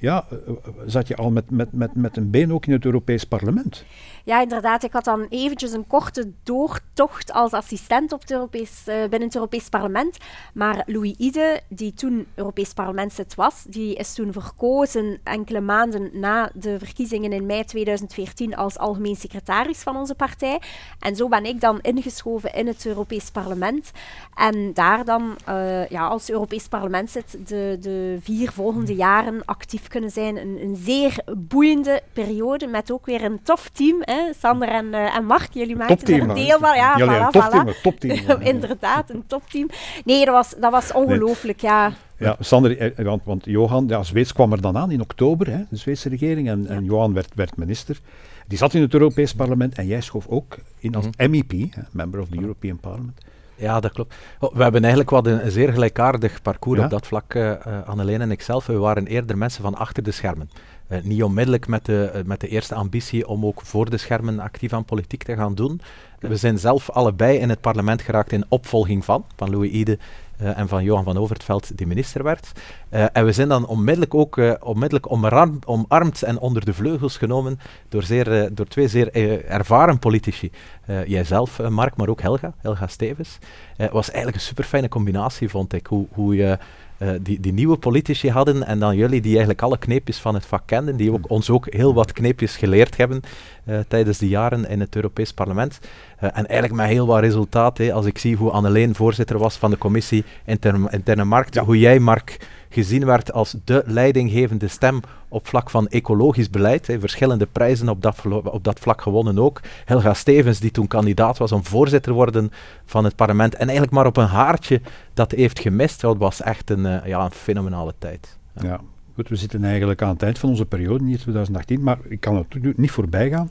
ja, eh, eh, zat je al met, met, met, met een been ook in het Europees Parlement. Ja, inderdaad. Ik had dan eventjes een korte doortocht als assistent op het Europees, uh, binnen het Europees Parlement. Maar Louis Ide, die toen Europees Parlementslid was, die is toen verkozen enkele maanden na de verkiezingen in mei 2014 als algemeen secretaris van onze partij. En zo ben ik dan ingeschoven in het Europees Parlement. En daar dan uh, ja, als Europees Parlementslid de, de vier volgende jaren actief kunnen zijn. Een, een zeer boeiende periode met ook weer een tof team. Hè? Sander en, uh, en Mark, jullie maken er een deel van. Ja, jullie voilà, een voilà. topteam. <laughs> Inderdaad, een topteam. Nee, dat was, dat was ongelooflijk, nee. ja. Ja, Sander, eh, want, want Johan, ja, Zweeds kwam er dan aan in oktober, hè, de Zweedse regering, en, ja. en Johan werd, werd minister. Die zat in het Europees Parlement en jij schoof ook in als. MEP, hè, Member of the European Parliament. Ja, dat klopt. Oh, we hebben eigenlijk wat een, een zeer gelijkaardig parcours ja? op dat vlak, uh, uh, Anneleen en ikzelf. We waren eerder mensen van achter de schermen. Uh, niet onmiddellijk met de, met de eerste ambitie om ook voor de schermen actief aan politiek te gaan doen. We zijn zelf allebei in het parlement geraakt in opvolging van, van Louis Ide en van Johan van Overtveld, die minister werd. Uh, en we zijn dan onmiddellijk ook uh, onmiddellijk omarm, omarmd en onder de vleugels genomen door, zeer, door twee zeer ervaren politici. jijzelf, Mark, maar ook Helga, Helga Stevens. Het was eigenlijk een super fijne combinatie, vond ik, hoe, hoe je uh, die, die nieuwe politici hadden en dan jullie die eigenlijk alle kneepjes van het vak kenden, die ook, ons ook heel wat kneepjes geleerd hebben uh, tijdens de jaren in het Europees Parlement. Uh, en eigenlijk met heel wat resultaat, hè, als ik zie hoe Anneleen voorzitter was van de commissie Interne, interne Markt, ja. hoe jij, Mark, gezien werd als de leidinggevende stem op vlak van ecologisch beleid. Verschillende prijzen op dat, op dat vlak gewonnen ook. Helga Stevens, die toen kandidaat was om voorzitter te worden van het parlement en eigenlijk maar op een haartje dat heeft gemist. Dat was echt een, uh, ja, een fenomenale tijd. Ja. goed, we zitten eigenlijk aan het eind van onze periode, niet 2018, maar ik kan het niet voorbij gaan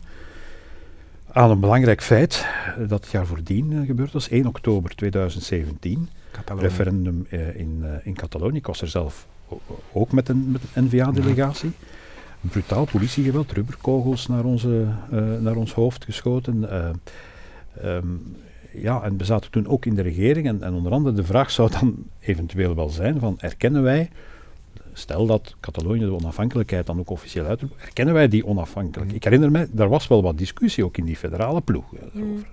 aan een belangrijk feit dat het jaar voordien uh, gebeurd was, 1 oktober 2017. Catalonië. referendum uh, in, uh, in Catalonië. Ik was er zelf ook met een, met een NVA-delegatie. Brutaal politiegeweld, rubberkogels naar, onze, uh, naar ons hoofd geschoten. Um, ja, en we zaten toen ook in de regering. En, en onder andere de vraag zou dan eventueel wel zijn van, erkennen wij stel dat Catalonië de onafhankelijkheid dan ook officieel uitroept, erkennen wij die onafhankelijkheid? Ik herinner me, daar was wel wat discussie ook in die federale ploeg. Mm.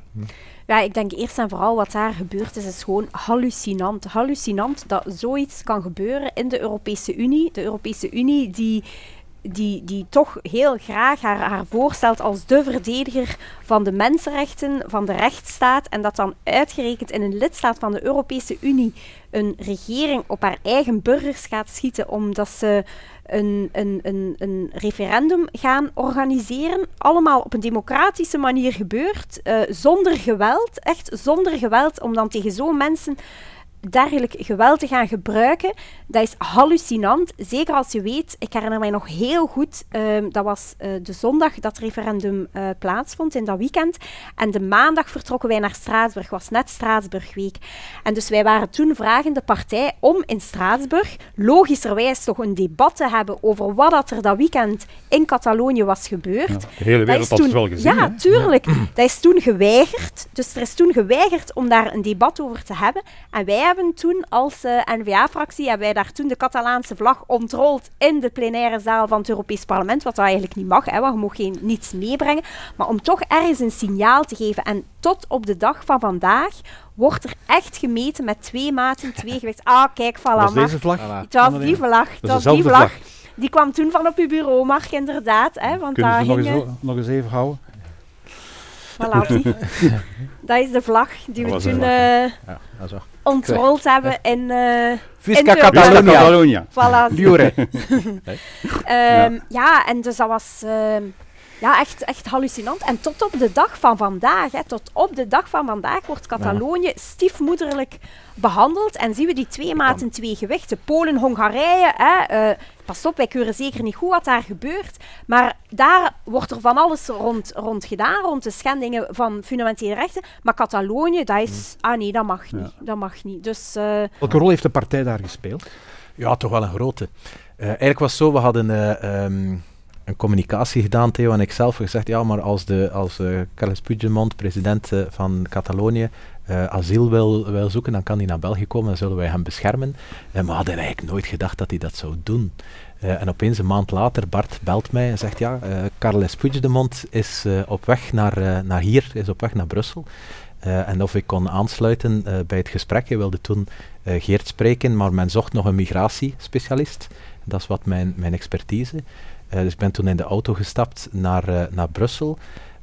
Ja, ik denk eerst en vooral wat daar gebeurd is, is gewoon hallucinant. Hallucinant dat zoiets kan gebeuren in de Europese Unie. De Europese Unie die die, die toch heel graag haar, haar voorstelt als de verdediger van de mensenrechten, van de rechtsstaat. En dat dan uitgerekend in een lidstaat van de Europese Unie een regering op haar eigen burgers gaat schieten omdat ze een, een, een, een referendum gaan organiseren. Allemaal op een democratische manier gebeurt, uh, zonder geweld, echt zonder geweld, om dan tegen zo'n mensen dergelijk geweld te gaan gebruiken, dat is hallucinant. Zeker als je weet, ik herinner mij nog heel goed, ehm, dat was uh, de zondag dat het referendum uh, plaatsvond in dat weekend. En de maandag vertrokken wij naar Straatsburg, was net Straatsburgweek. En dus wij waren toen vragende partij om in Straatsburg logischerwijs toch een debat te hebben over wat dat er dat weekend in Catalonië was gebeurd. Ja, de hele wereld had het wel gezien. Ja, tuurlijk. Dat is toen geweigerd. Dus er is toen geweigerd om daar een debat over te hebben. En wij hebben toen als uh, N-VA-fractie, hebben wij daar toen de Catalaanse vlag ontrold in de plenaire zaal van het Europees Parlement, wat dat eigenlijk niet mag, hè, want je mag geen, niets meebrengen. Maar om toch ergens een signaal te geven. En tot op de dag van vandaag wordt er echt gemeten met twee maten, twee gewicht. Ah, kijk, voilà. Was deze vlag? Het was die vlag. Het was die vlag. Die kwam toen van op uw bureau, Mark, inderdaad. Hè, want Kunnen we nog, eens, nog eens even houden? Voilà, <laughs> dat is de vlag die we toen uh, ja, ontrold hebben in... Uh, Fisca Catalonia. Catalonia. Voilà. Um, <laughs> ja. ja, en dus dat was... Uh, ja, echt, echt hallucinant. En tot op de dag van vandaag, hè, tot op de dag van vandaag wordt Catalonië stiefmoederlijk behandeld. En zien we die twee maten, twee gewichten. Polen, Hongarije, hè, uh, pas op, wij keuren zeker niet goed wat daar gebeurt. Maar daar wordt er van alles rond, rond gedaan, rond de schendingen van fundamentele rechten. Maar Catalonië, dat is... Ah nee, dat mag niet. Dat mag niet. Dus, uh, Welke rol heeft de partij daar gespeeld? Ja, toch wel een grote. Uh, eigenlijk was het zo, we hadden... Um, een communicatie gedaan, Theo en ik zelf, gezegd, ja, maar als, de, als uh, Carles Puigdemont, president uh, van Catalonië, uh, asiel wil, wil zoeken, dan kan hij naar België komen, dan zullen wij hem beschermen. maar we hadden eigenlijk nooit gedacht dat hij dat zou doen. en opeens een maand later, Bart belt mij en zegt, ja, Carles Puigdemont is op weg naar, naar hier, is op weg naar Brussel. en of ik kon aansluiten bij het gesprek. Hij wilde toen Geert spreken, maar men zocht nog een migratiespecialist. Dat is wat mijn, mijn expertise. Uh, dus ik ben toen in de auto gestapt naar, uh, naar Brussel.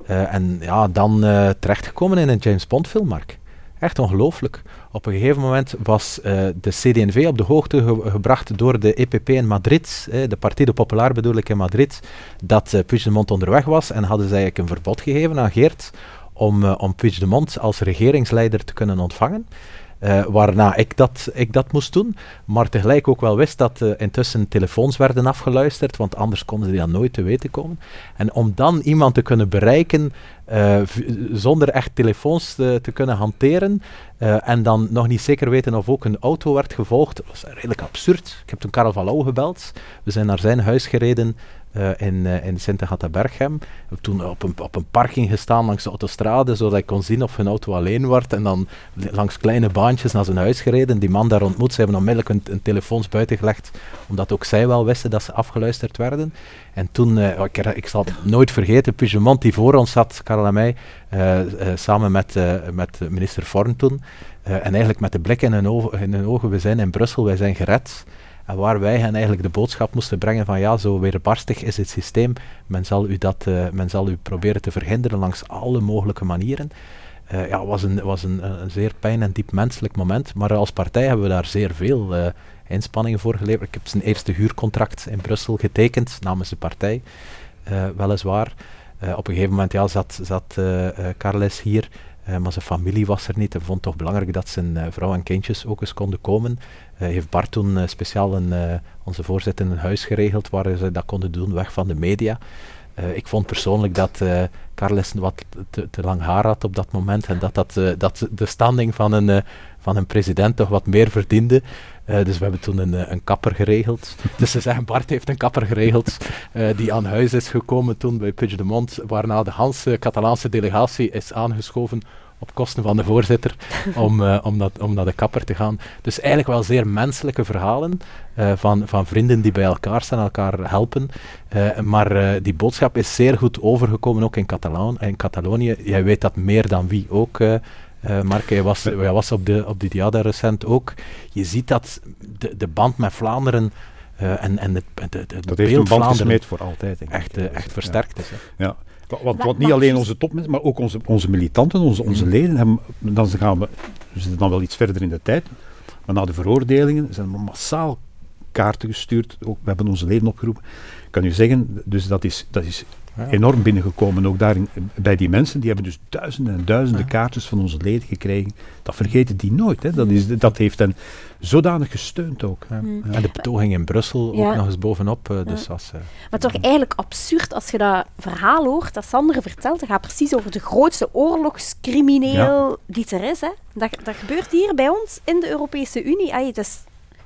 Uh, en ja, dan terechtgekomen in een James Bond film, Mark. Echt ongelooflijk. Op een gegeven moment was de CD&V op de hoogte ge gebracht door de EPP in Madrid, de Partido Popular bedoel ik in Madrid, dat Puigdemont onderweg was en hadden zij eigenlijk een verbod gegeven aan Geert om, om Puigdemont als regeringsleider te kunnen ontvangen. Uh, waarna ik dat, ik dat moest doen, maar tegelijk ook wel wist dat uh, intussen telefoons werden afgeluisterd, want anders konden ze dan nooit te weten komen. En om dan iemand te kunnen bereiken uh, zonder echt telefoons te, te kunnen hanteren en dan nog niet zeker weten of ook een auto werd gevolgd, was redelijk absurd. Ik heb toen Karel van Lauw gebeld, we zijn naar zijn huis gereden in, uh, in Sint-Agata-Berchem. We hebben toen op een, op een parking gestaan langs de autostrade, zodat ik kon zien of hun auto alleen wordt. En dan langs kleine baantjes naar zijn huis gereden. Die man daar ontmoet. Ze hebben onmiddellijk een, telefoons buiten gelegd, omdat ook zij wel wisten dat ze afgeluisterd werden. En toen, uh, ik, ik, zal het nooit vergeten, Puigdemont die voor ons zat, Karel en mij, samen met, met minister Vorn toen. en eigenlijk met de blik in hun, in hun ogen, we zijn in Brussel, wij zijn gered. En waar wij hen eigenlijk de boodschap moesten brengen van ja, zo weerbarstig is het systeem. Men zal u, dat, uh, men zal u proberen te verhinderen langs alle mogelijke manieren. Uh, ja, was een, was een, een, zeer pijn en diep menselijk moment. Maar als partij hebben we daar zeer veel uh, inspanningen voor geleverd. Ik heb zijn eerste huurcontract in Brussel getekend namens de partij, weliswaar. op een gegeven moment ja, zat, zat Carles hier. Maar zijn familie was er niet. Hij vond het toch belangrijk dat zijn vrouw en kindjes ook eens konden komen. Eh, heeft Bart toen eh, speciaal een, eh, onze voorzitter een huis geregeld waar ze dat konden doen, weg van de media. ik vond persoonlijk dat uh, Carles wat te, te, lang haar had op dat moment en dat, dat, dat de standing van een, van een president toch wat meer verdiende. dus we hebben toen een, een kapper geregeld. <laughs> dus ze zeggen, Bart heeft een kapper geregeld die aan huis is gekomen toen bij Puigdemont, waarna de Hanse Catalaanse delegatie is aangeschoven op kosten van de voorzitter om, uh, om, dat, om naar de kapper te gaan. Dus eigenlijk wel zeer menselijke verhalen uh, van, van vrienden die bij elkaar staan, elkaar helpen. Uh, maar die boodschap is zeer goed overgekomen ook in, Catalan in Catalonië. Jij weet dat meer dan wie ook. Mark, jij was, jij was op de, op de Diada recent ook. Je ziet dat de, de band met Vlaanderen en, en het, de, de, de dat heeft een band gesmeed voor altijd. Denk echt, echt versterkt is. Hè. Ja. Want, want niet alleen onze topmensen, maar ook onze, onze militanten, onze, onze mhm. leden, hebben, dan gaan we, we zitten dan wel iets verder in de tijd, maar na de veroordelingen zijn er massaal kaarten gestuurd. Ook, we hebben onze leden opgeroepen. kan u zeggen, dus dat is, dat is enorm binnengekomen. Ook daar bij die mensen, die hebben dus duizenden en duizenden kaartjes van onze leden gekregen. Dat vergeten die nooit. Hè. Dat, is, dat heeft hen zodanig gesteund ook. Hmm. En de betoging in Brussel ook nog eens bovenop. Uh, dus als, uh, maar toch eigenlijk absurd als je dat verhaal hoort dat Sander vertelt. Dat gaat precies over de grootste oorlogscrimineel die er is. Hè. Dat, dat gebeurt hier bij ons in de Europese Unie. Ay, dat is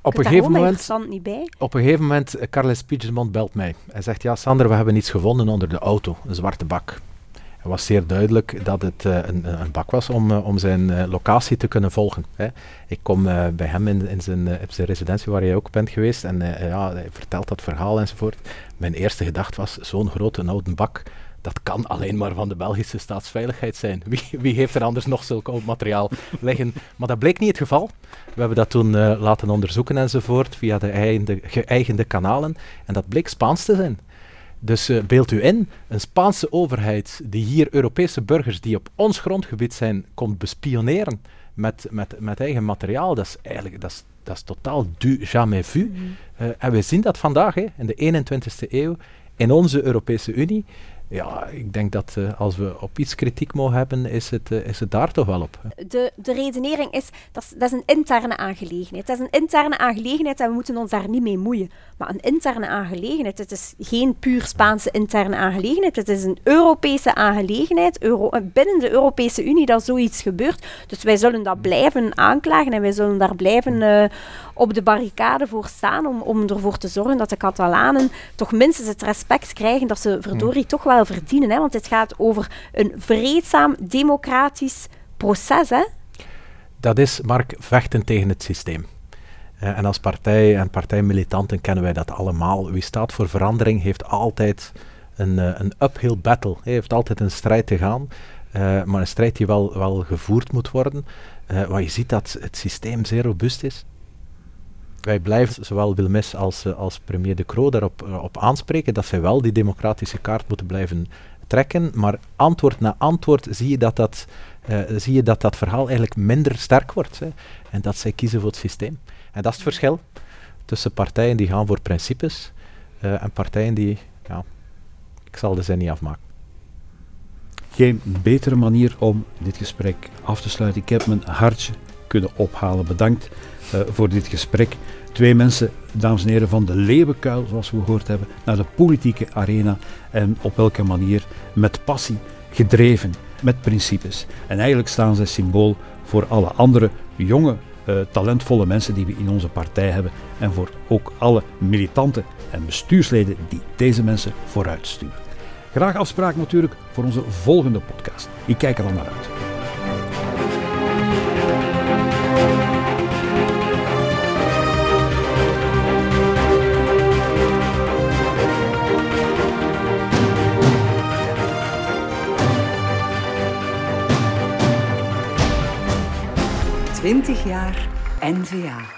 op een, gegeven moment, niet bij. op een gegeven moment, uh, Carles Puigdemont belt mij. Hij zegt, ja Sander, we hebben iets gevonden onder de auto, een zwarte bak. Het was zeer duidelijk dat het uh, een, een, bak was om, uh, om zijn locatie te kunnen volgen. Hè. Ik kom bij hem in, in, zijn, in zijn residentie waar jij ook bent geweest en ja, hij vertelt dat verhaal enzovoort. Mijn eerste gedachte was, zo'n grote oude bak, dat kan alleen maar van de Belgische staatsveiligheid zijn. Wie, wie heeft er anders nog zulk oud materiaal liggen? Maar dat bleek niet het geval. We hebben dat toen uh, laten onderzoeken enzovoort via de geëigende kanalen. En dat bleek Spaans te zijn. Dus uh, beeld u in, een Spaanse overheid die hier Europese burgers die op ons grondgebied zijn, komt bespioneren met, met, met eigen materiaal. Dat is eigenlijk dat is, dat is totaal du jamais vu. Mm. Uh, en we zien dat vandaag, hè, in de 21ste eeuw, in onze Europese Unie. Ja, ik denk dat uh, als we op iets kritiek mogen hebben, is het, uh, is het daar toch wel op. De, de redenering is dat, dat is een interne aangelegenheid. Dat is een interne aangelegenheid en we moeten ons daar niet mee moeien. Maar een interne aangelegenheid, het is geen puur Spaanse interne aangelegenheid. Het is een Europese aangelegenheid, Euro eh, binnen de Europese Unie dat zoiets gebeurt. Dus wij zullen dat blijven aanklagen en wij zullen daar blijven op de barricade voor staan om, om ervoor te zorgen dat de Catalanen toch minstens het respect krijgen dat ze verdorie toch wel verdienen. Hè? Want het gaat over een vreedzaam, democratisch proces. Hè? Dat is, Mark, vechten tegen het systeem. Uh, en als partij en partijmilitanten kennen wij dat allemaal. Wie staat voor verandering heeft altijd een, uh, een uphill battle. Hij heeft altijd een strijd te gaan. Uh, maar een strijd die wel, wel gevoerd moet worden. waar je ziet dat het systeem zeer robuust is. Wij blijven zowel Wilmes als, als premier De Croo daarop op aanspreken dat zij wel die democratische kaart moeten blijven trekken. Maar antwoord na antwoord zie je dat dat, zie je dat, dat verhaal eigenlijk minder sterk wordt. Hè. En dat zij kiezen voor het systeem. En dat is het verschil tussen partijen die gaan voor principes en partijen die, ja, ik zal de zin niet afmaken. Geen betere manier om dit gesprek af te sluiten. Ik heb mijn hartje kunnen ophalen. Bedankt uh, voor dit gesprek. Twee mensen, dames en heren, van de leeuwenkuil, zoals we gehoord hebben, naar de politieke arena. En op welke manier met passie gedreven, met principes. En eigenlijk staan zij symbool voor alle andere jonge uh, talentvolle mensen die we in onze partij hebben en voor ook alle militanten en bestuursleden die deze mensen vooruitsturen. Graag afspraak natuurlijk voor onze volgende podcast. Ik kijk er al naar uit. Twintig jaar NVA.